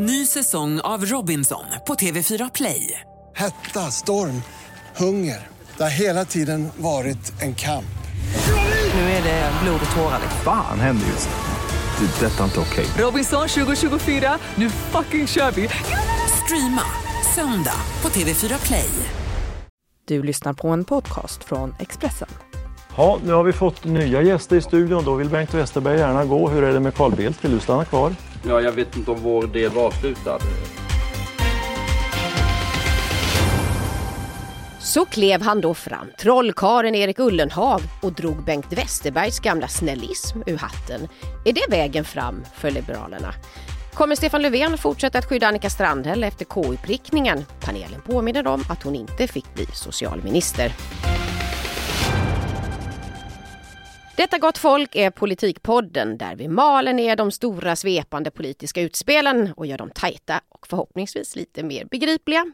Ny säsong av Robinson på TV4 Play. Hetta, storm, hunger. Det har hela tiden varit en kamp. Nu är det blod och tårar. Fan händer just nu. Det. är Detta är inte okej. Robinson 2024, nu fucking kör vi! Streama söndag på TV4 Play. Du lyssnar på en podcast från Expressen. Ja, nu har vi fått nya gäster i studion. Då vill Bengt Westerberg gärna gå. Hur är det med Carl Bildt? Vill du stanna kvar? Ja, jag vet inte om vår del var avslutad. Så klev han då fram, trollkaren Erik Ullenhag och drog Bengt Westerbergs gamla snällism ur hatten. Är det vägen fram för Liberalerna? Kommer Stefan Löfven fortsätta att skydda Annika Strandhäll efter KU-prickningen? Panelen påminner om att hon inte fick bli socialminister. Detta gott folk är Politikpodden där vi maler ner de stora svepande politiska utspelen och gör dem tajta och förhoppningsvis lite mer begripliga.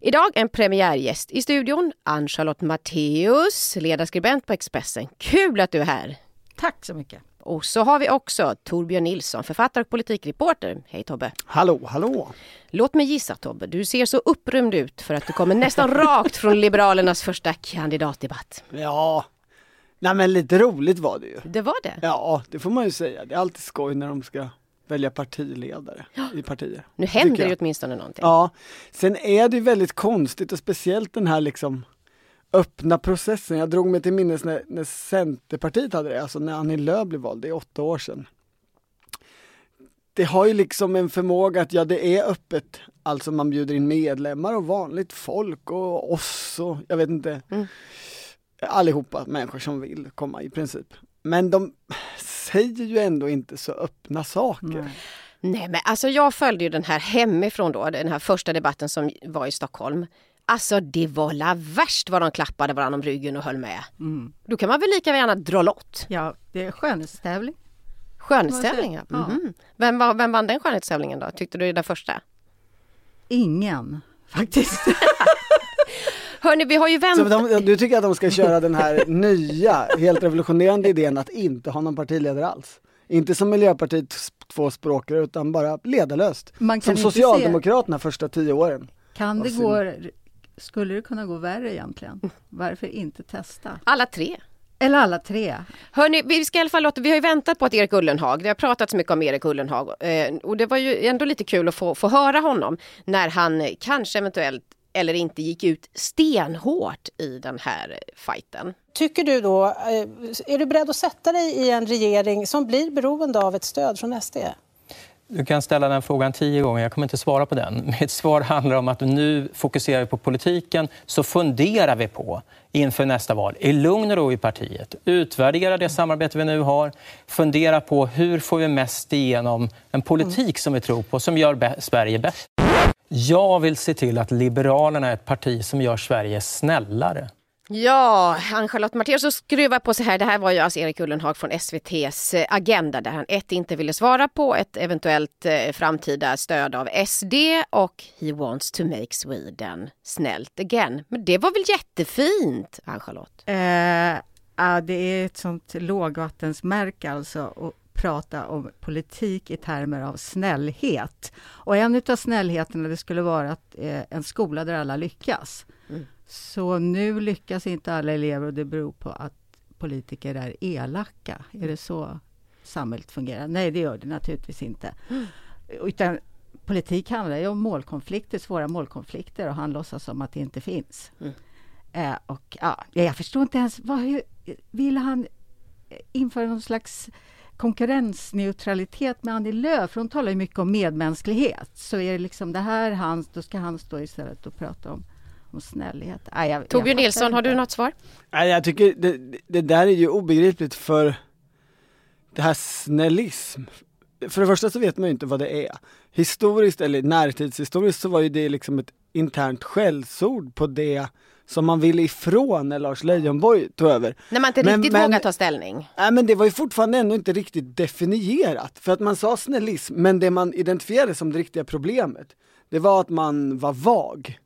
Idag en premiärgäst i studion, Ann-Charlotte Matteus, ledarskribent på Expressen. Kul att du är här! Tack så mycket! Och så har vi också Torbjörn Nilsson, författare och politikreporter. Hej Tobbe! Hallå, hallå! Låt mig gissa Tobbe, du ser så upprymd ut för att du kommer nästan rakt från Liberalernas första kandidatdebatt. Ja, nej men lite roligt var det ju. Det var det? Ja, det får man ju säga. Det är alltid skoj när de ska välja partiledare i partier. Nu händer det jag. åtminstone någonting. Ja, sen är det ju väldigt konstigt och speciellt den här liksom öppna processen. Jag drog mig till minnes när, när Centerpartiet hade det, alltså när Annie Lööf blev vald, det är åtta år sedan. Det har ju liksom en förmåga att, ja det är öppet, alltså man bjuder in medlemmar och vanligt folk och oss och jag vet inte. Mm. Allihopa människor som vill komma i princip. Men de säger ju ändå inte så öppna saker. Nej men alltså jag följde ju den här hemifrån då, den här första debatten som var i Stockholm. Alltså det var la värst vad de klappade varandra om ryggen och höll med. Mm. Då kan man väl lika gärna dra lott? Ja, det är skönhetstävling. Skönhetstävling ja. Mhm. Vem, var- vem vann den skönhetstävlingen då? Tyckte du den första? Ingen, faktiskt. Hörni, vi har ju väntat. du tycker att de ska köra den här nya, helt revolutionerande idén att inte ha någon partiledare alls? Inte som Miljöpartiet två språkare utan bara ledarlöst. Man Som kan inte Socialdemokraterna första tio åren. Kan det sin- gå, skulle det kunna gå värre egentligen? Varför inte testa? Alla tre. Eller alla tre. Hörni, vi ska i alla fall låta, vi har ju väntat på att Erik Ullenhag, det har pratats mycket om Erik Ullenhag eh, och det var ju ändå lite kul att få, få höra honom när han kanske eventuellt eller inte gick ut stenhårt i den här fighten. Tycker du då, eh, är du beredd att sätta dig i en regering som blir beroende av ett stöd från SD? Du kan ställa den frågan tio gånger, jag kommer inte svara på den. Mitt svar handlar om att nu fokuserar vi på politiken, så funderar vi på inför nästa val, i lugn och ro i partiet, utvärdera det samarbete vi nu har, fundera på hur får vi mest igenom en politik som vi tror på, som gör Sverige bäst. Jag vill se till att Liberalerna är ett parti som gör Sverige snällare. Ja, Ann-Charlotte Matteus så skruvar på sig här. Det här var ju alltså Erik Ullenhag från SVTs eh, agenda där han ett inte ville svara på ett eventuellt eh, framtida stöd av SD och he wants to make Sweden snällt again. Men det var väl jättefint, Ann-Charlotte? Eh, ja, det är ett sånt lågvattensmärke alltså att prata om politik i termer av snällhet. Och en utav snällheterna det skulle vara att, eh, en skola där alla lyckas. Mm. Så nu lyckas inte alla elever och det beror på att politiker är elaka. Är det så samhället fungerar? Nej, det gör det naturligtvis inte. Utan politik handlar ju om målkonflikter, svåra målkonflikter och han låtsas som att det inte finns. Mm. Eh, och ja, jag förstår inte ens, vad, hur, vill han införa någon slags konkurrensneutralitet med Annie Lööf? För hon talar ju mycket om medmänsklighet. Så är det liksom det här hans, då ska han stå istället och prata om, om snällhet. Nej, jag, jag Torbjörn fattar Nilsson, har inte. du något svar? Nej, jag tycker det, det där är ju obegripligt för det här snällism. För det första så vet man ju inte vad det är. Historiskt eller närtidshistoriskt så var ju det liksom ett internt skällsord på det som man ville ifrån när Lars Leijonborg tog över. När man inte Men- riktigt men- vågar ta ställning. Nej men det var ju fortfarande ändå inte riktigt definierat. För att man sa snällism, men det man identifierade som det riktiga problemet, det var att man var vag.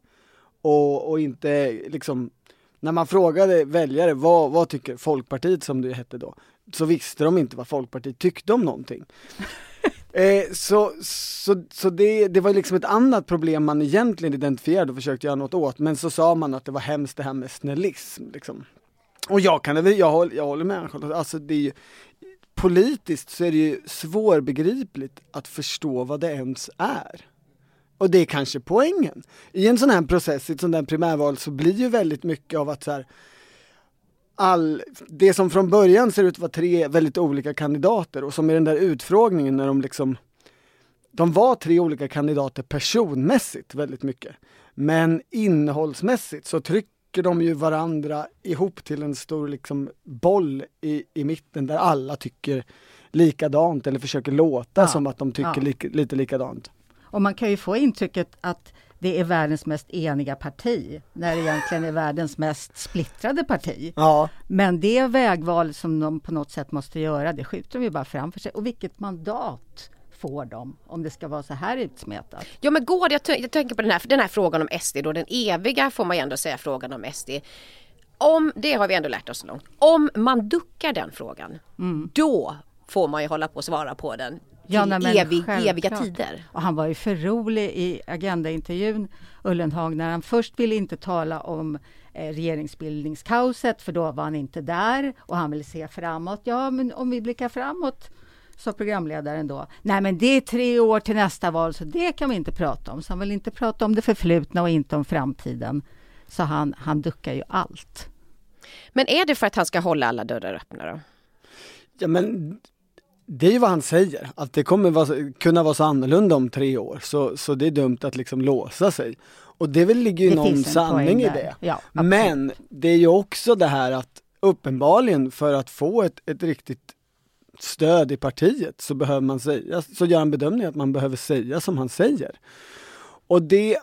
Och, och inte liksom, när man frågade väljare vad, vad tycker Folkpartiet som det hette då, så visste de inte vad Folkpartiet tyckte om någonting. Eh, så så, så det, det var liksom ett annat problem man egentligen identifierade och försökte göra något åt. Men så sa man att det var hemskt det här med snällism. Liksom. Och jag kan jag håller, jag håller med alltså det är ju, Politiskt så är det ju svårbegripligt att förstå vad det ens är. Och det är kanske poängen. I en sån här process, i ett sånt här primärval, så blir ju väldigt mycket av att så här, all, det som från början ser ut att vara tre väldigt olika kandidater och som i den där utfrågningen när de liksom de var tre olika kandidater personmässigt väldigt mycket. Men innehållsmässigt så trycker de ju varandra ihop till en stor liksom boll i, i mitten där alla tycker likadant eller försöker låta ja. som att de tycker ja. li, lite likadant. Och man kan ju få intrycket att det är världens mest eniga parti, när det egentligen är världens mest splittrade parti. Ja. Men det vägval som de på något sätt måste göra, det skjuter de ju bara framför sig. Och vilket mandat får de om det ska vara så här utsmetat? Ja men går det, jag, jag tänker på den här, den här frågan om SD då, den eviga får man ju ändå säga frågan om SD. Om, det har vi ändå lärt oss så långt, om man duckar den frågan, mm. då får man ju hålla på och svara på den ja, nej, evig, eviga tider. Och han var ju för rolig i Agenda-intervjun, Ullenhag, när han först ville inte tala om eh, regeringsbildningskaoset, för då var han inte där och han ville se framåt. Ja, men om vi blickar framåt sa programledaren då. Nej, men det är tre år till nästa val, så det kan vi inte prata om. Så han vill inte prata om det förflutna och inte om framtiden. Så han, han duckar ju allt. Men är det för att han ska hålla alla dörrar öppna då? Ja, men det är ju vad han säger, att det kommer vara, kunna vara så annorlunda om tre år, så, så det är dumt att liksom låsa sig. Och det väl ligger ju det någon sanning i det. Ja, Men det är ju också det här att uppenbarligen för att få ett, ett riktigt stöd i partiet så behöver man säga, så gör han bedömningen att man behöver säga som han säger. Och det,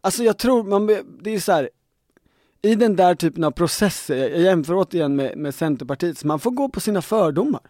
alltså jag tror man, det är så här, i den där typen av processer, jag jämför återigen med, med Centerpartiet, så man får gå på sina fördomar.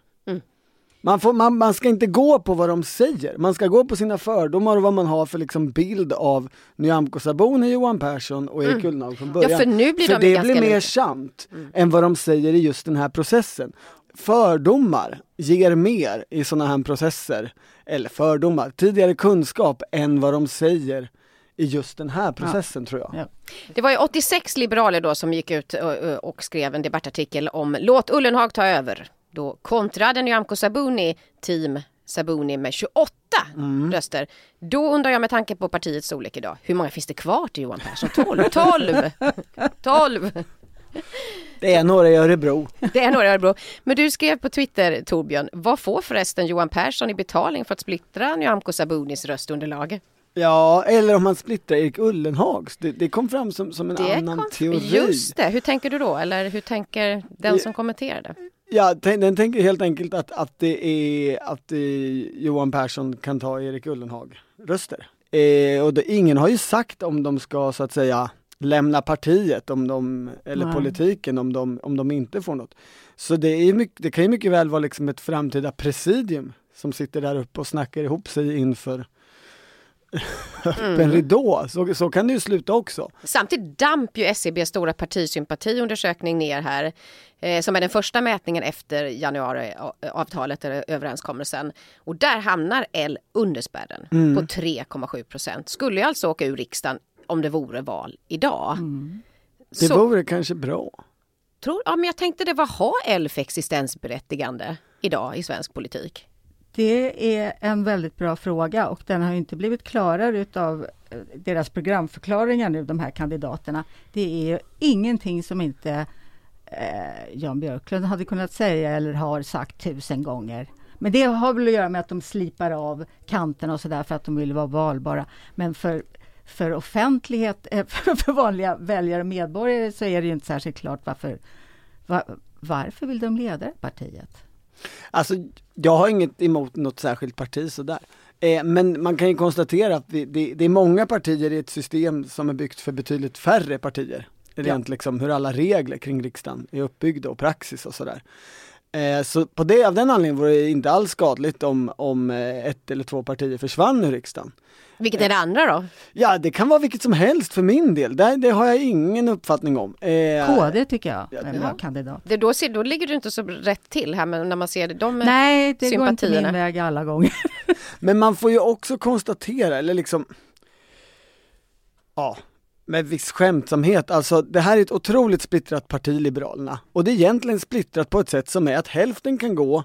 Man, får, man, man ska inte gå på vad de säger, man ska gå på sina fördomar och vad man har för liksom bild av Nyamko Sabuni, Johan Persson och Erik mm. Ullenhag från början. Ja, för nu blir för de det blir mer sant mm. än vad de säger i just den här processen. Fördomar ger mer i sådana här processer, eller fördomar, tidigare kunskap än vad de säger i just den här processen ja. tror jag. Ja. Det var ju 86 liberaler då som gick ut och, och skrev en debattartikel om Låt Ullenhag ta över. Då kontrade Nyamko Sabuni team Sabuni med 28 mm. röster. Då undrar jag med tanke på partiets storlek idag, hur många finns det kvar till Johan Persson? 12? 12! 12! Det är några i Örebro. Det är några i Örebro. Men du skrev på Twitter Torbjörn, vad får förresten Johan Persson i betalning för att splittra Nyamko Sabunis röstunderlag? Ja, eller om man splittrar Erik Ullenhags. Det, det kom fram som, som en det annan teori. Just det, hur tänker du då? Eller hur tänker den som kommenterade? Ja, den tänker helt enkelt att, att det är att eh, Johan Persson kan ta Erik Ullenhag röster. Eh, och det, ingen har ju sagt om de ska så att säga lämna partiet om de, eller Nej. politiken om de, om de inte får något. Så det, är mycket, det kan ju mycket väl vara liksom ett framtida presidium som sitter där uppe och snackar ihop sig inför öppen mm. ridå. Så, så kan det ju sluta också. Samtidigt damp ju SCBs e stora partisympatiundersökning ner här, eh, som är den första mätningen efter januariavtalet, eller överenskommelsen. Och där hamnar L under spärren mm. på 3,7 procent. Skulle alltså åka ur riksdagen om det vore val idag. Mm. Det så, vore kanske bra. Tror, ja, men jag tänkte det, vad har L för existensberättigande idag i svensk politik? Det är en väldigt bra fråga och den har inte blivit klarare utav eh, deras programförklaringar nu, de här kandidaterna. Det är ingenting som inte eh, Jan Björklund hade kunnat säga eller har sagt tusen gånger. Men det har väl att göra med att de slipar av kanterna och sådär för att de vill vara valbara. Men för, för offentlighet, eh, för vanliga väljare och medborgare så är det inte särskilt klart varför, var, varför vill de leda partiet? Alltså, jag har inget emot något särskilt parti sådär. Eh, men man kan ju konstatera att det, det, det, är många partier i ett system som är byggt för betydligt färre partier. Rent ja. liksom hur alla regler kring riksdagen är uppbyggda och praxis och sådär. Eh, så på det, av den anledningen vore det inte alls skadligt om, om eh, ett eller två partier försvann ur riksdagen. Vilket är det andra då? Ja, det kan vara vilket som helst för min del. Det, det har jag ingen uppfattning om. Eh, KD tycker jag Ja, är det- bra kandidat. Det då, ser, då ligger du inte så rätt till här men när man ser de Nej, det går inte min väg alla gånger. Men man får ju också konstatera, eller liksom, ja, med viss skämtsamhet, alltså det här är ett otroligt splittrat parti, Liberalerna. Och det är egentligen splittrat på ett sätt som är att hälften kan gå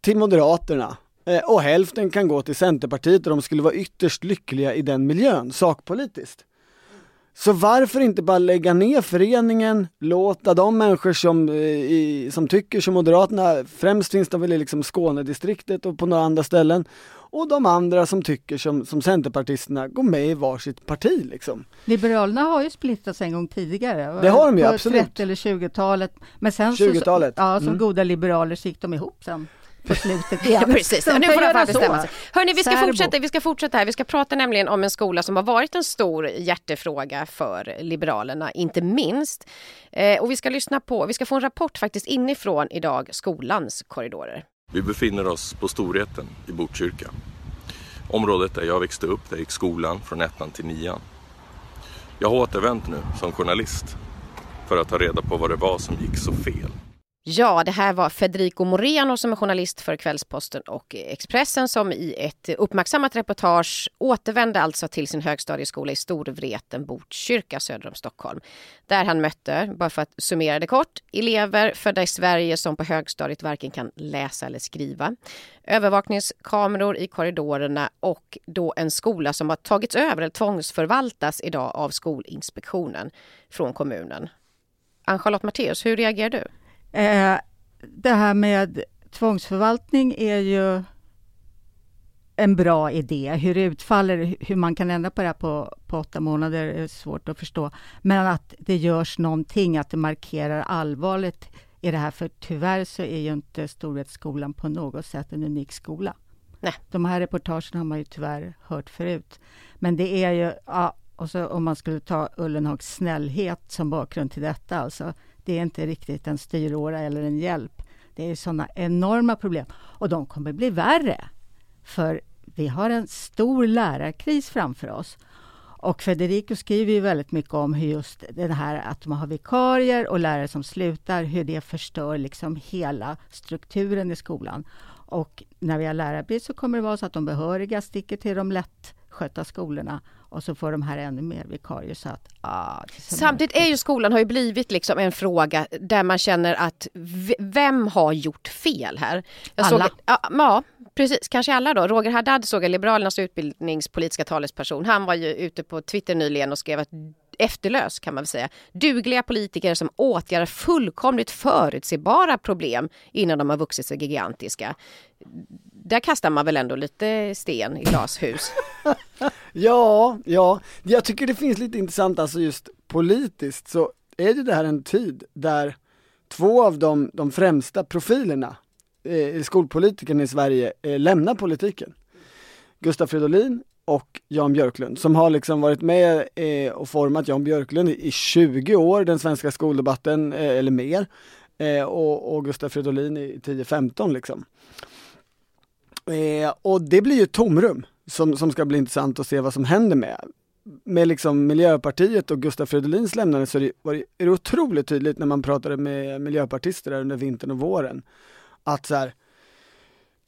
till Moderaterna eh, och hälften kan gå till Centerpartiet och de skulle vara ytterst lyckliga i den miljön, sakpolitiskt. Så varför inte bara lägga ner föreningen, låta de människor som, eh, i, som tycker som Moderaterna, främst finns de väl i liksom Skånedistriktet och på några andra ställen, och de andra som tycker som, som Centerpartisterna, gå med i varsitt parti liksom. Liberalerna har ju splittrats en gång tidigare. Det har de ju, absolut. 30 eller 20-talet. Men sen så, 20-talet. ja, som Mm. goda liberaler så gick de ihop sen på slutet igen. Ja, precis, Så nu får de fan bestämma sig. Hörni, vi ska, Särbo. fortsätta, vi ska fortsätta här. Vi ska prata nämligen om en skola som har varit en stor hjärtefråga för Liberalerna, inte minst. Eh, och vi ska lyssna på, vi ska få en rapport faktiskt inifrån idag, skolans korridorer. Vi befinner oss på Storheten i Botkyrka. Området där jag växte upp, där jag gick skolan från ettan till nian. Jag har återvänt nu som journalist för att ta reda på vad det var som gick så fel. Ja, det här var Federico Moreno som är journalist för Kvällsposten och Expressen som i ett uppmärksammat reportage återvände alltså till sin högstadieskola i Storvreten, Botkyrka söder om Stockholm. Där han mötte, bara för att summera det kort, elever födda i Sverige som på högstadiet varken kan läsa eller skriva. Övervakningskameror i korridorerna och då en skola som har tagits över eller tvångsförvaltas idag av Skolinspektionen från kommunen. Ann-Charlotte Matteus, hur reagerar du? Eh, det här med tvångsförvaltning är ju en bra idé. Hur det utfaller, hur man kan ändra på det här på, på åtta månader är svårt att förstå. Men att det görs någonting, att det markerar allvaret i det här. För tyvärr så är ju inte Storhetsskolan på något sätt en unik skola. Nej. De här reportagen har man ju tyvärr hört förut. Men det är ju, ja, och så om man skulle ta Ullenhags snällhet som bakgrund till detta, alltså, det är inte riktigt en styråra eller en hjälp. Det är sådana enorma problem och de kommer bli värre. För vi har en stor lärarkris framför oss. Och Federico skriver ju väldigt mycket om hur just det här att man har vikarier och lärare som slutar, hur det förstör liksom hela strukturen i skolan. Och när vi har lärarbrist så kommer det vara så att de behöriga sticker till de lättskötta skolorna och så får de här ännu mer vikarier. Så att, ah, är Samtidigt är ju skolan har ju blivit liksom en fråga där man känner att vem har gjort fel här? Jag Alla. Såg, ja, ja, precis. Kanske alla då. Roger Haddad såg jag, Liberalernas utbildningspolitiska talesperson. Han var ju ute på Twitter nyligen och skrev att efterlös kan man väl säga. Dugliga politiker som åtgärdar fullkomligt förutsebara problem innan de har vuxit sig gigantiska. Där kastar man väl ändå lite sten i glashus. Ja, ja, jag tycker det finns lite intressant alltså just politiskt så är ju det här en tid där två av de, de främsta profilerna, eh, skolpolitikerna i Sverige, eh, lämnar politiken. Gustaf Fridolin och Jan Björklund som har liksom varit med eh, och format Jan Björklund i, i 20 år, den svenska skoldebatten, eh, eller mer. Eh, och, och Gustaf Fridolin i 10-15 liksom. Eh, och det blir ju ett tomrum som, som ska bli intressant att se vad som händer med. Med liksom Miljöpartiet och Gustaf Fridolins lämnande så är det, var det, är det otroligt tydligt när man pratade med miljöpartister där under vintern och våren. Att så här,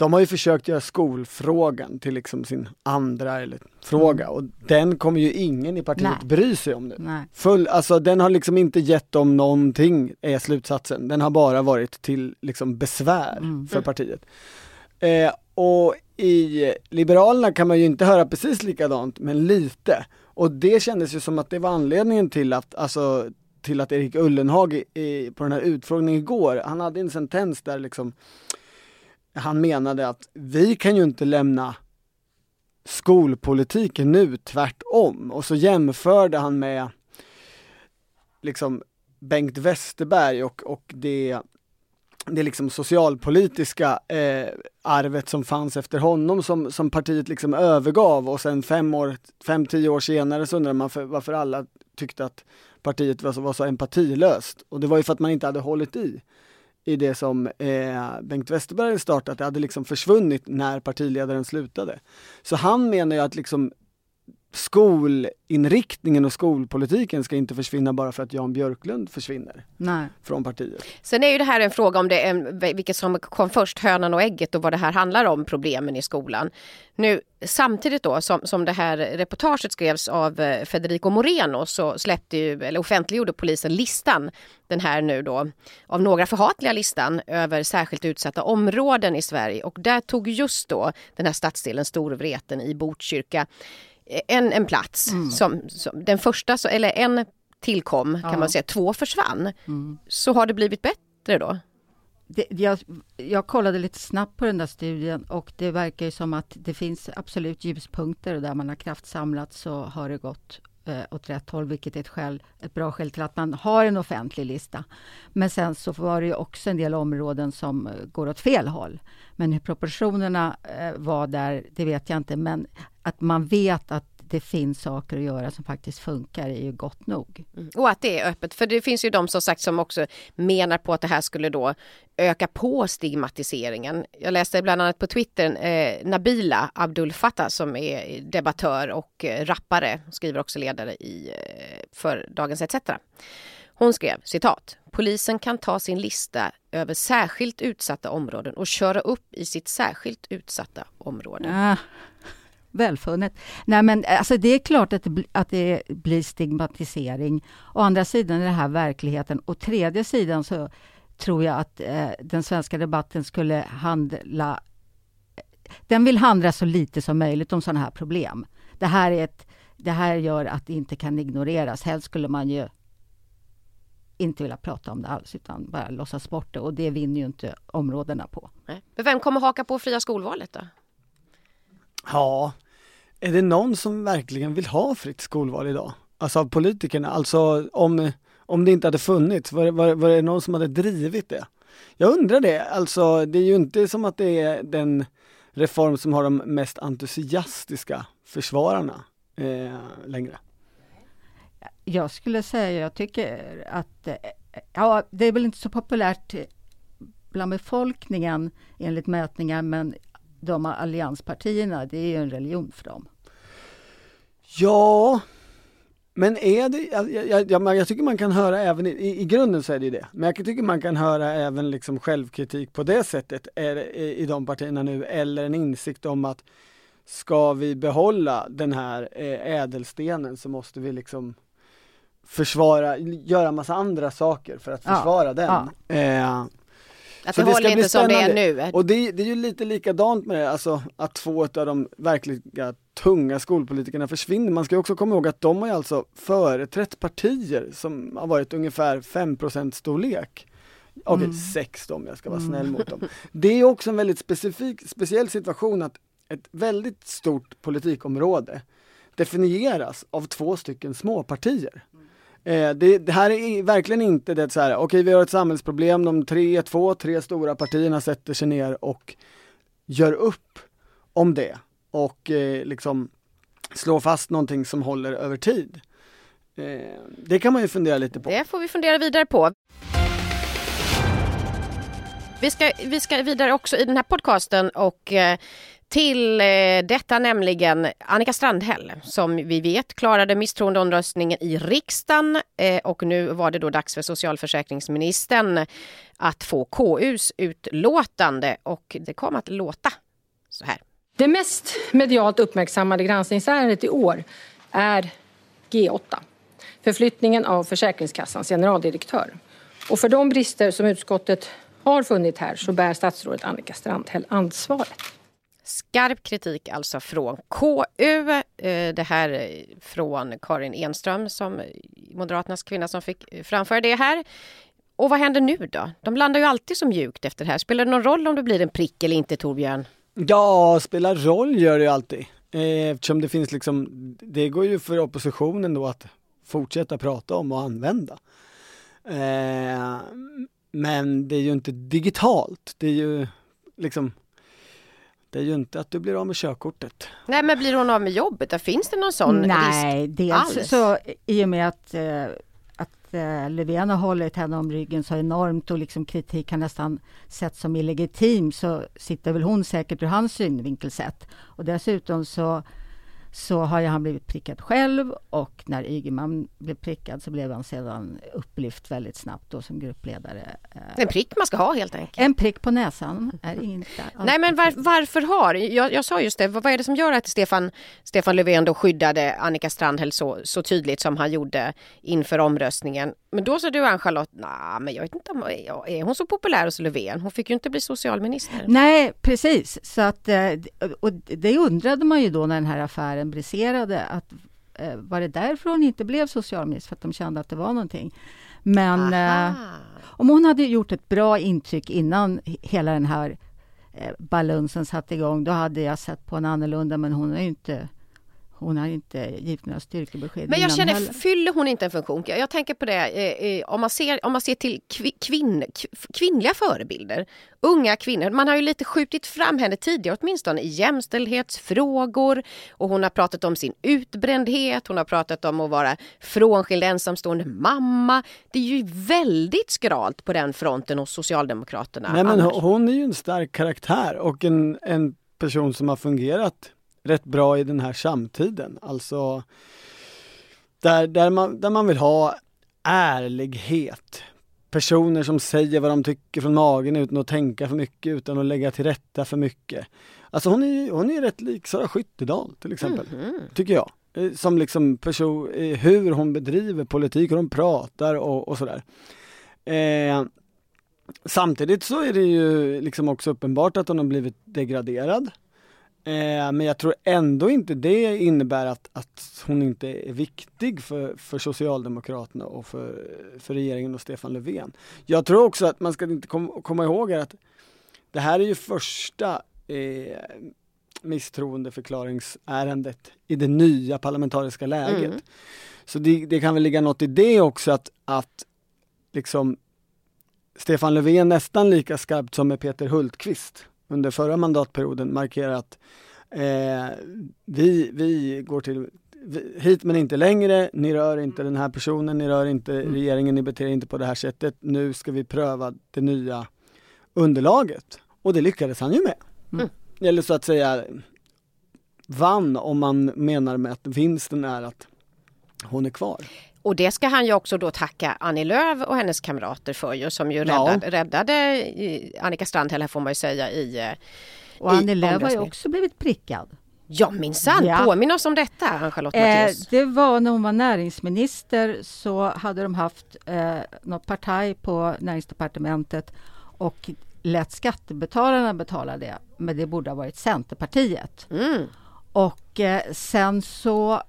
de har ju försökt göra skolfrågan till liksom sin andra eller fråga och den kommer ju ingen i partiet Nej. bry sig om nu. Nej. Full, alltså den har liksom inte gett dem någonting, är slutsatsen. Den har bara varit till liksom besvär Mm. för partiet. Eh, och i Liberalerna kan man ju inte höra precis likadant, men lite. Och det kändes ju som att det var anledningen till att, alltså, till att Erik Ullenhag i, i, på den här utfrågningen igår, han hade en sentens där liksom han menade att vi kan ju inte lämna skolpolitiken nu, tvärtom. Och så jämförde han med liksom Bengt Westerberg och, och det det liksom socialpolitiska eh, arvet som fanns efter honom som, som partiet liksom övergav och sen fem år, fem, tio år senare så undrar man för, varför alla tyckte att partiet var så, var så empatilöst. Och det var ju för att man inte hade hållit i i det som eh, Bengt Westerberg startat, det hade liksom försvunnit när partiledaren slutade. Så han menar ju att liksom skolinriktningen och skolpolitiken ska inte försvinna bara för att Jan Björklund försvinner Nej. från partiet. Sen är ju det här en fråga om det är, vilket som kom först, hönan och ägget och vad det här handlar om, problemen i skolan. Nu samtidigt då som, som det här reportaget skrevs av eh, Federico Moreno så släppte ju, eller offentliggjorde polisen listan, den här nu då, av några förhatliga listan över särskilt utsatta områden i Sverige och där tog just då den här stadsdelen Storvreten i Botkyrka en, en plats. Mm. Som, som, den första, så, eller en tillkom kan ja. man säga, två försvann. Mm. Så har det blivit bättre då? Det, jag, jag kollade lite snabbt på den där studien och det verkar ju som att det finns absolut ljuspunkter och där man har kraftsamlat så har det gått eh, åt rätt håll, vilket är ett, skäl, ett bra skäl till att man har en offentlig lista. Men sen så var det ju också en del områden som eh, går åt fel håll. Men hur proportionerna eh, var där, det vet jag inte. Men att man vet att det finns saker att göra som faktiskt funkar är ju gott nog. Mm. Och att det är öppet, för det finns ju de som sagt som också menar på att det här skulle då öka på stigmatiseringen. Jag läste bland annat på Twitter eh, Nabila Abdul Fattah som är debattör och eh, rappare, skriver också ledare i, eh, för Dagens ETC. Hon skrev citat. Polisen kan ta sin lista över särskilt utsatta områden och köra upp i sitt särskilt utsatta område. Ah, välfunnet. Nej men alltså det är klart att det, att det blir stigmatisering. Å andra sidan är det här verkligheten. Å tredje sidan så tror jag att eh, den svenska debatten skulle handla den vill handla så lite som möjligt om sådana här problem. Det här, är ett, det här gör att det inte kan ignoreras. Helst skulle man ju inte vilja prata om det alls utan bara låtsas bort det och det vinner ju inte områdena på. Nej. Men vem kommer haka på fria skolvalet då? Ja, är det någon som verkligen vill ha fritt skolval idag? Alltså av politikerna, alltså om, om det inte hade funnits, var, var, var det någon som hade drivit det? Jag undrar det, alltså det är ju inte som att det är den reform som har de mest entusiastiska försvararna eh, längre. Jag skulle säga, jag tycker att eh, ja, det är väl inte så populärt bland befolkningen enligt mätningar, men de allianspartierna, det är ju en religion för dem. Ja, men är det, jag, jag, jag, tycker man kan höra även, i, i grunden så är det ju det, men jag tycker man kan höra även liksom självkritik på det sättet är, i, i de partierna nu, eller en insikt om att ska vi behålla den här eh, ädelstenen så måste vi liksom försvara, göra massa andra saker för att försvara ja, den. Ja. Eh, att det, det håller inte som det är nu. Och det, det, är ju lite likadant med det, alltså att två av de verkliga tunga skolpolitikerna försvinner. Man ska också komma ihåg att de har ju alltså företrätt partier som har varit ungefär 5 storlek. Okej, okay, mm. sex om jag ska vara snäll mot dem. Det är också en väldigt specifik, speciell situation att ett väldigt stort politikområde definieras av två stycken småpartier. Eh, det, det, här är verkligen inte det så här, okej okay, vi har ett samhällsproblem, de tre, två, tre stora partierna sätter sig ner och gör upp om det och eh, liksom slår fast någonting som håller över tid. Eh, det kan man ju fundera lite på. Det får vi fundera vidare på. Vi ska, vi ska vidare också i den här podcasten och eh, till eh, detta nämligen Annika Strandhäll som vi vet klarade misstroendeomröstningen i riksdagen eh, och nu var det då dags för socialförsäkringsministern att få KUs utlåtande och det kom att låta så här. Det mest medialt uppmärksammade granskningsärendet i år är G8, förflyttningen av Försäkringskassans generaldirektör. Och för de brister som utskottet har funnit här så bär statsrådet Annika Strandhäll ansvaret. Skarp kritik alltså från KU. Eh, det här från Karin Enström, som eh, Moderaternas kvinna som fick framföra det här. Och vad händer nu då? De landar ju alltid så mjukt efter det här. Spelar det någon roll om det blir en prick eller inte, Torbjörn? Ja, spelar roll gör det ju alltid. Eh, eftersom det finns liksom, det går ju för oppositionen då att fortsätta prata om och använda. Men det är ju inte digitalt. Det är ju liksom det är ju inte att du blir av med körkortet. Nej men blir hon av med jobbet? Finns det någon sån Nej, risk dels alls? så i och med att, eh, att eh, Löfven har hållit henne om ryggen så enormt och liksom kritik har nästan sett som illegitim så sitter väl hon säkert ur hans synvinkel sett. Och dessutom så så har han blivit prickad själv och när Ygeman blev prickad så blev han sedan upplyft väldigt snabbt då som gruppledare. En prick man ska ha helt enkelt. En prick på näsan är inte Nej men var, varför har, jag, jag sa just det, vad är det som gör att Stefan, Stefan Löfven då skyddade Annika Strandhäll så, så tydligt som han gjorde inför omröstningen? Men då sa du Ann-Charlotte, nej men jag vet inte, är hon så populär hos Löfven? Hon fick ju inte bli socialminister. Nej precis, så att, eh, och det undrade man ju då när den här affären briserade, att eh, var det därför hon inte blev socialminister? För att de kände att det var någonting. Men eh, om hon hade gjort ett bra intryck innan hela den här eh, balunsen satte igång, då hade jag sett på henne annorlunda, men hon är ju inte hon har inte givit några styrkebesked Men jag känner, heller. fyller hon inte en funktion? Jag tänker på det, eh, eh, om, man ser, om man ser till kvinn, kvinnliga förebilder, unga kvinnor. Man har ju lite skjutit fram henne tidigare, åtminstone i jämställdhetsfrågor. Och hon har pratat om sin utbrändhet, hon har pratat om att vara frånskild ensamstående mamma. Det är ju väldigt skralt på den fronten hos Socialdemokraterna. Nej, men hon är ju en stark karaktär och en, en person som har fungerat rätt bra i den här samtiden. Alltså där, där, man, där man vill ha ärlighet. Personer som säger vad de tycker från magen utan att tänka för mycket, utan att lägga till rätta för mycket. Alltså hon är, hon är rätt lik Sara Skyttedal till exempel, mm -hmm. tycker jag. Eh, som liksom person, eh, hur hon bedriver politik, hur hon pratar och, och sådär. Eh, samtidigt så är det ju liksom också uppenbart att hon har blivit degraderad. Eh, men jag tror ändå inte det innebär att, att hon inte är viktig för, för Socialdemokraterna och för, för regeringen och Stefan Löfven. Jag tror också att man ska inte kom, komma ihåg att det här är ju första eh, misstroendeförklaringsärendet i det nya parlamentariska läget. Mm. Så det, det, kan väl ligga något i det också att, att liksom Stefan Löfven nästan lika skarpt som med Peter Hultqvist under förra mandatperioden markerar att eh, vi, vi går till hit men inte längre, ni rör inte den här personen, ni rör inte mm. regeringen, ni beter inte på det här sättet. Nu ska vi pröva det nya underlaget. Och det lyckades han ju med. Mm. Eller så att säga vann om man menar med att vinsten är att hon är kvar. Och det ska han ju också då tacka Annie Lööf och hennes kamrater för ju, som ju räddade, ja. räddade Annika Strandhäll får man ju säga i eh, Och Annie Lööf har ju också blivit prickad. Ja minsann, ja. påminn oss om detta Charlotte eh, Det var när hon var näringsminister så hade de haft eh, något parti på näringsdepartementet och lät skattebetalarna betala det. Men det borde ha varit Centerpartiet. Mm. Och eh, sen så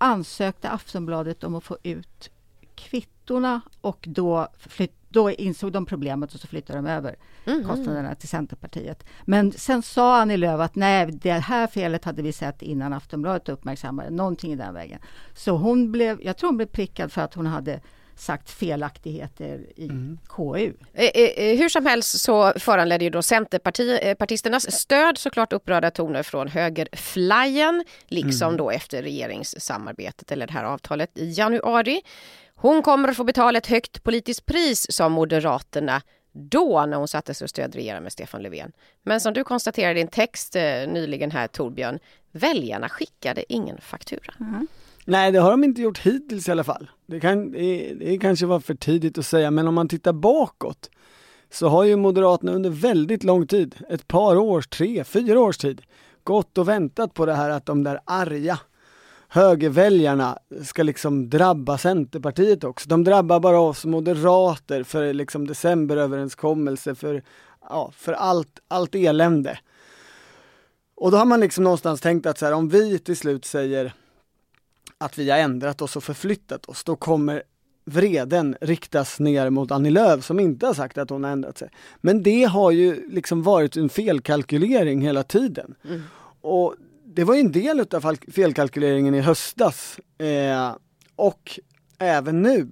ansökte Aftonbladet om att få ut kvittorna och då, flytt, då insåg de problemet och så flyttade de över mm. kostnaderna till Centerpartiet. Men sen sa Annie Lööf att nej, det här felet hade vi sett innan Aftonbladet uppmärksammade någonting i den vägen. Så hon blev, jag tror hon blev prickad för att hon hade sagt felaktigheter i mm. KU. Eh, eh, eh, hur som helst så föranledde ju då Centerpartisternas stöd såklart upprörda toner från högerflajen, liksom mm. då efter regeringssamarbetet eller det här avtalet i januari. Hon kommer att få betala ett högt politiskt pris, sa Moderaterna då när hon satte sig och stödregera med Stefan Löfven. Men som du konstaterade i en text nyligen här Torbjörn, väljarna skickade ingen faktura. Mm. Nej, det har de inte gjort hittills i alla fall. Det, kan, det, det kanske var för tidigt att säga, men om man tittar bakåt så har ju Moderaterna under väldigt lång tid, ett par års, tre, fyra års tid, gått och väntat på det här att de där arga högerväljarna ska liksom drabba Centerpartiet också. De drabbar bara oss moderater för liksom decemberöverenskommelse, för, ja, för allt, allt elände. Och då har man liksom någonstans tänkt att så här, om vi till slut säger att vi har ändrat oss och förflyttat oss, då kommer vreden riktas ner mot Annie Lööf som inte har sagt att hon har ändrat sig. Men det har ju liksom varit en felkalkylering hela tiden. Mm. Och det var ju en del av felkalkyleringen i höstas eh, och även nu.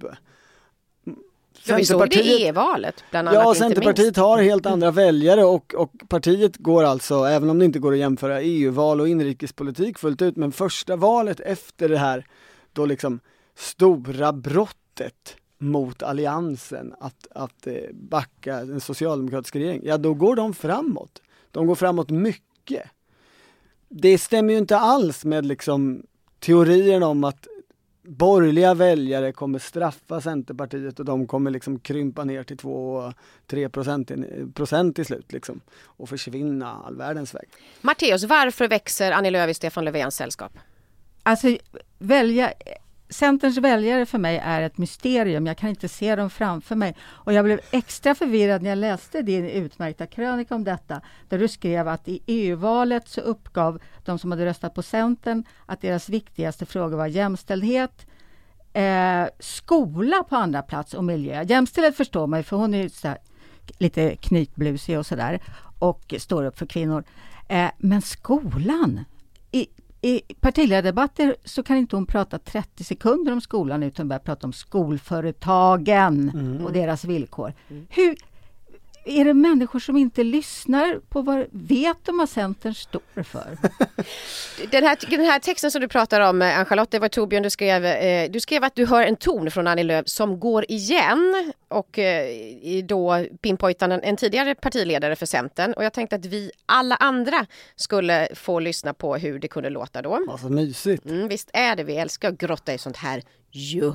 Ja, vi såg det i e-valet bland annat. Ja, Centerpartiet har helt andra väljare och, och partiet går alltså, även om det inte går att jämföra EU-val och inrikespolitik fullt ut, men första valet efter det här då liksom stora brottet mot alliansen att, att eh, backa den socialdemokratiska regeringen, ja då går de framåt. De går framåt mycket. Det stämmer ju inte alls med liksom teorierna om att borgerliga väljare kommer straffa Centerpartiet och de kommer liksom krympa ner till 2-3 procent, procent till slut liksom och försvinna all världens väg. Matteus, varför växer Annie Lööf i Stefan Löfvens sällskap? Alltså, välja, Centerns väljare för mig är ett mysterium. Jag kan inte se dem framför mig. Och jag blev extra förvirrad när jag läste din utmärkta krönika om detta. Där du skrev att i EU-valet så uppgav de som hade röstat på Centern att deras viktigaste frågor var jämställdhet, eh, skola på andra plats och miljö. Jämställdhet förstår man ju för hon är så lite knytblusig och sådär och står upp för kvinnor. Eh, men skolan, i, partiledardebatter så kan inte hon prata 30 sekunder om skolan utan börjar prata om skolföretagen mm. och deras villkor. Mm. Hur, är det människor som inte lyssnar på vad vet de vad Centern står för? den, här, den här texten som du pratar om, eh, Ann-Charlotte, det var Torbjörn, du skrev, eh, du skrev att du hör en ton från Annie Lööf som går igen och eh, då pinpointar en, en tidigare partiledare för Centern och jag tänkte att vi alla andra skulle få lyssna på hur det kunde låta då. Vad så mysigt! Mm, visst är det, vi älskar att grotta i sånt här ju.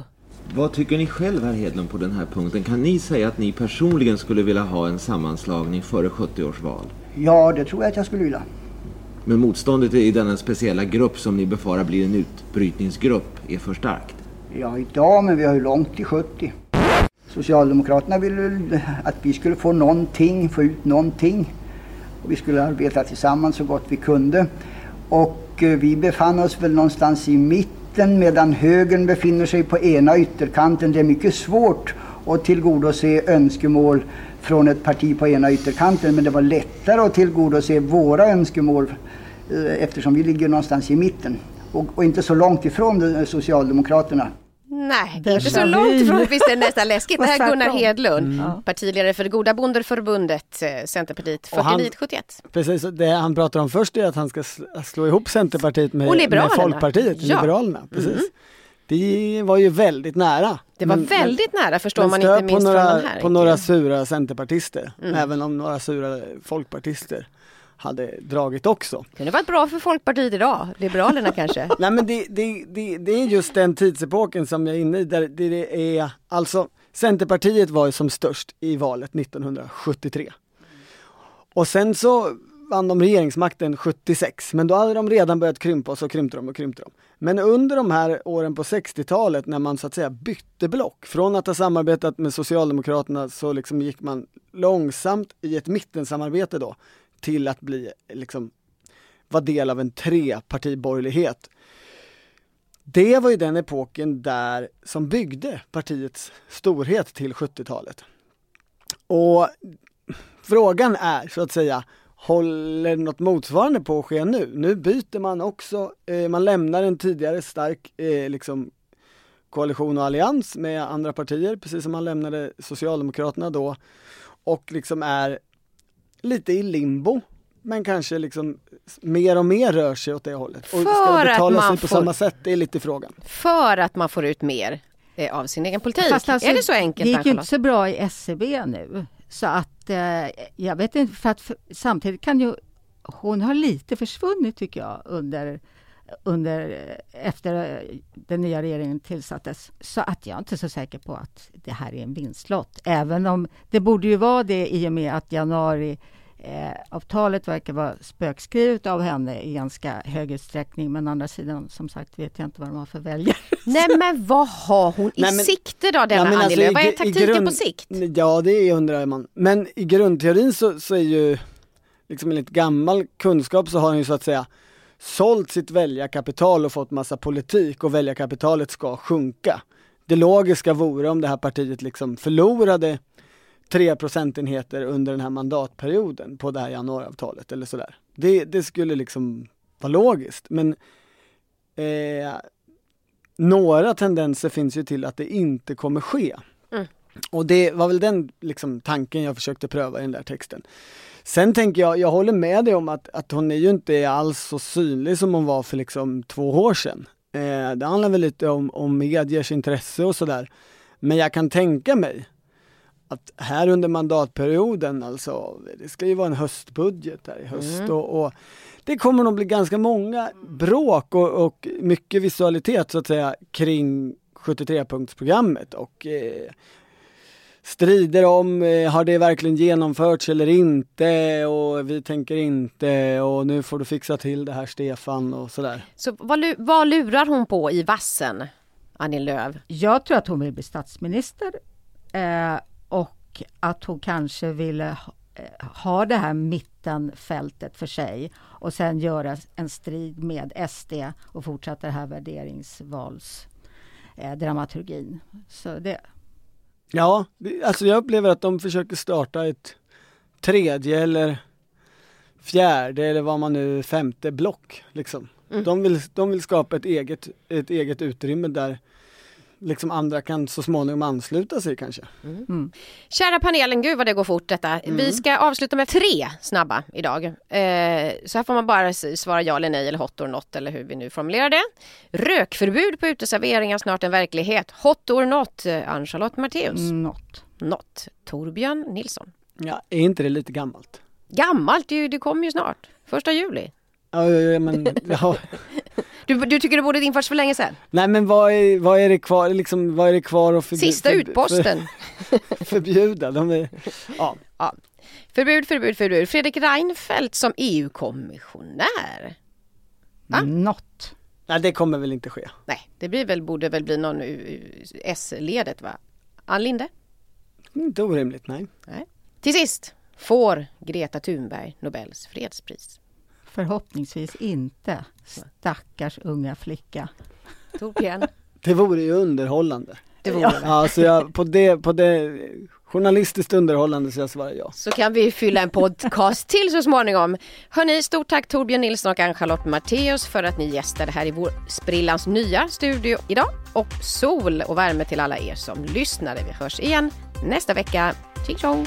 Vad tycker ni själv, herr Hedlund, på den här punkten? Kan ni säga att ni personligen skulle vilja ha en sammanslagning före 70 års val? Ja, det tror jag att jag skulle vilja. Men motståndet i denna speciella grupp som ni befarar blir en utbrytningsgrupp är för starkt? Ja, idag, men vi har ju långt till 70. Socialdemokraterna ville att vi skulle få någonting, få ut någonting. Och vi skulle arbeta tillsammans så gott vi kunde. Och Eh, vi befann oss väl någonstans i mitten medan högern befinner sig på ena ytterkanten. Det är mycket svårt att tillgodose önskemål från ett parti på ena ytterkanten men det var lättare att tillgodose våra önskemål eh, eftersom vi ligger någonstans i mitten och, och inte så långt ifrån Socialdemokraterna. Nej, det är inte så långt ifrån. Visst är det nästan läskigt. Det här är Gunnar Hedlund, mm. partiledare för det goda bondeförbundet, eh, Centerpartiet 4971. Precis, det han pratar om först är att han ska slå ihop Centerpartiet med, med Folkpartiet, ja. Liberalerna. Precis. Mm. Det var ju väldigt nära. Det var men, väldigt nära förstår man inte minst några, från den här. På några sura centerpartister, mm. även om några sura folkpartister hade dragit också. Det kunde varit bra för Folkpartiet idag, Liberalerna kanske? Nej men det, det, det, det, är just den tidsepoken som jag är inne i där det är, alltså Centerpartiet var ju som störst i valet 1973. Och sen så vann de regeringsmakten 76, men då hade de redan börjat krympa och så krympte de och krympte de. Men under de här åren på 60-talet när man så att säga bytte block, från att ha samarbetat med Socialdemokraterna så liksom gick man långsamt i ett mittensamarbete då till att bli, liksom, vara del av en trepartiborgerlighet. Det var ju den epoken där som byggde partiets storhet till 70-talet. Och frågan är så att säga, håller något motsvarande på att ske nu? Nu byter man också, eh, man lämnar en tidigare stark eh, liksom, koalition och allians med andra partier, precis som man lämnade Socialdemokraterna då och liksom är lite i limbo men kanske liksom mer och mer rör sig åt det hållet. Och för ska betala sig på får, samma sätt? Det är lite frågan. För att man får ut mer eh, av sin egen politik. Fast alltså, är det så enkelt? Det gick ju inte så bra i SCB e nu. Så att eh, jag vet inte, för att för, samtidigt kan ju hon har lite försvunnit tycker jag under under, efter den nya regeringen tillsattes. Så att jag är inte så säker på att det här är en vinstlott. Även om det borde ju vara det i och med att januari eh, avtalet verkar vara spökskrivet av henne i ganska hög utsträckning. Men å andra sidan, som sagt, vet jag inte vad de har för väljare. Nej, men vad har hon i Nej, men, sikte då, denna ja, alltså, Vad är taktiken grund, på sikt? Ja, det undrar man. Men i grundteorin så, så är ju, liksom enligt gammal kunskap så har hon ju så att säga sålt sitt väljarkapital och fått massa politik och väljarkapitalet ska sjunka. Det logiska vore om det här partiet liksom förlorade tre procentenheter under den här mandatperioden på det här januariavtalet eller sådär. Det, det skulle liksom vara logiskt men eh, några tendenser finns ju till att det inte kommer ske. Mm. Och det var väl den liksom, tanken jag försökte pröva i den där texten. Sen tänker jag, jag håller med dig om att, att hon är ju inte alls så synlig som hon var för liksom två år sedan. Eh, det handlar väl lite om, om mediers intresse och sådär. Men jag kan tänka mig att här under mandatperioden, alltså, det ska ju vara en höstbudget här i höst Mm. och, och det kommer nog bli ganska många bråk och, och mycket visualitet så att säga kring 73-punktsprogrammet och eh, strider om, eh, har det verkligen genomförts eller inte och vi tänker inte och nu får du fixa till det här Stefan och sådär. Så vad, vad lurar hon på i vassen, Annie Lööf? Jag tror att hon vill bli statsminister eh, och att hon kanske ville ha, eh, ha det här mittenfältet för sig och sen göra en strid med SD och fortsätta det här värderingsvals eh, dramaturgin. Så det, Ja, alltså jag upplever att de försöker starta ett tredje eller fjärde eller vad man nu, femte block liksom. Mm. De, vill, de vill skapa ett eget, ett eget utrymme där liksom andra kan så småningom ansluta sig kanske. Mm. Kära panelen, gud vad det går fort detta. Vi ska avsluta med tre snabba idag. Eh, så här får man bara svara ja eller nej eller hot or not eller hur vi nu formulerar det. Rökförbud på uteserveringar snart en verkligen. Hot or not, eh, Ann-Charlotte Matteus? Not. Not. Torbjörn Nilsson? Ja, är inte det lite gammalt? Gammalt, det, det kommer ju snart. Första juli. Ja, ja, ja, men, ja. Du, du tycker det borde införts för länge sedan? Nej men vad är, vad är det kvar, liksom, vad är det kvar att förbu- Sista utposten. För, förbjuda? De är, ja. Ja. Förbud, förbud, förbud. Fredrik Reinfeldt som EU-kommissionär. Not. Nej det kommer väl inte ske. Nej, det blir väl, borde väl bli någon S-ledet va? Ann Linde? Inte orimligt, nej. Nej. Till sist får Greta Thunberg Nobels fredspris. Förhoppningsvis inte. Stackars unga flicka. Torbjörn? Det vore ju underhållande. Det vore ja. det. Ja, så jag, på det, på det, journalistiskt underhållande så jag svarar ja. Så kan vi fylla en podcast till så småningom. Hörni, stort tack Torbjörn Nilsson och Ann-Charlotte Matteus för att ni gästade här i vår sprillans nya studio idag. Och sol och värme till alla er som lyssnade. Vi hörs igen nästa vecka. Tjing tjong!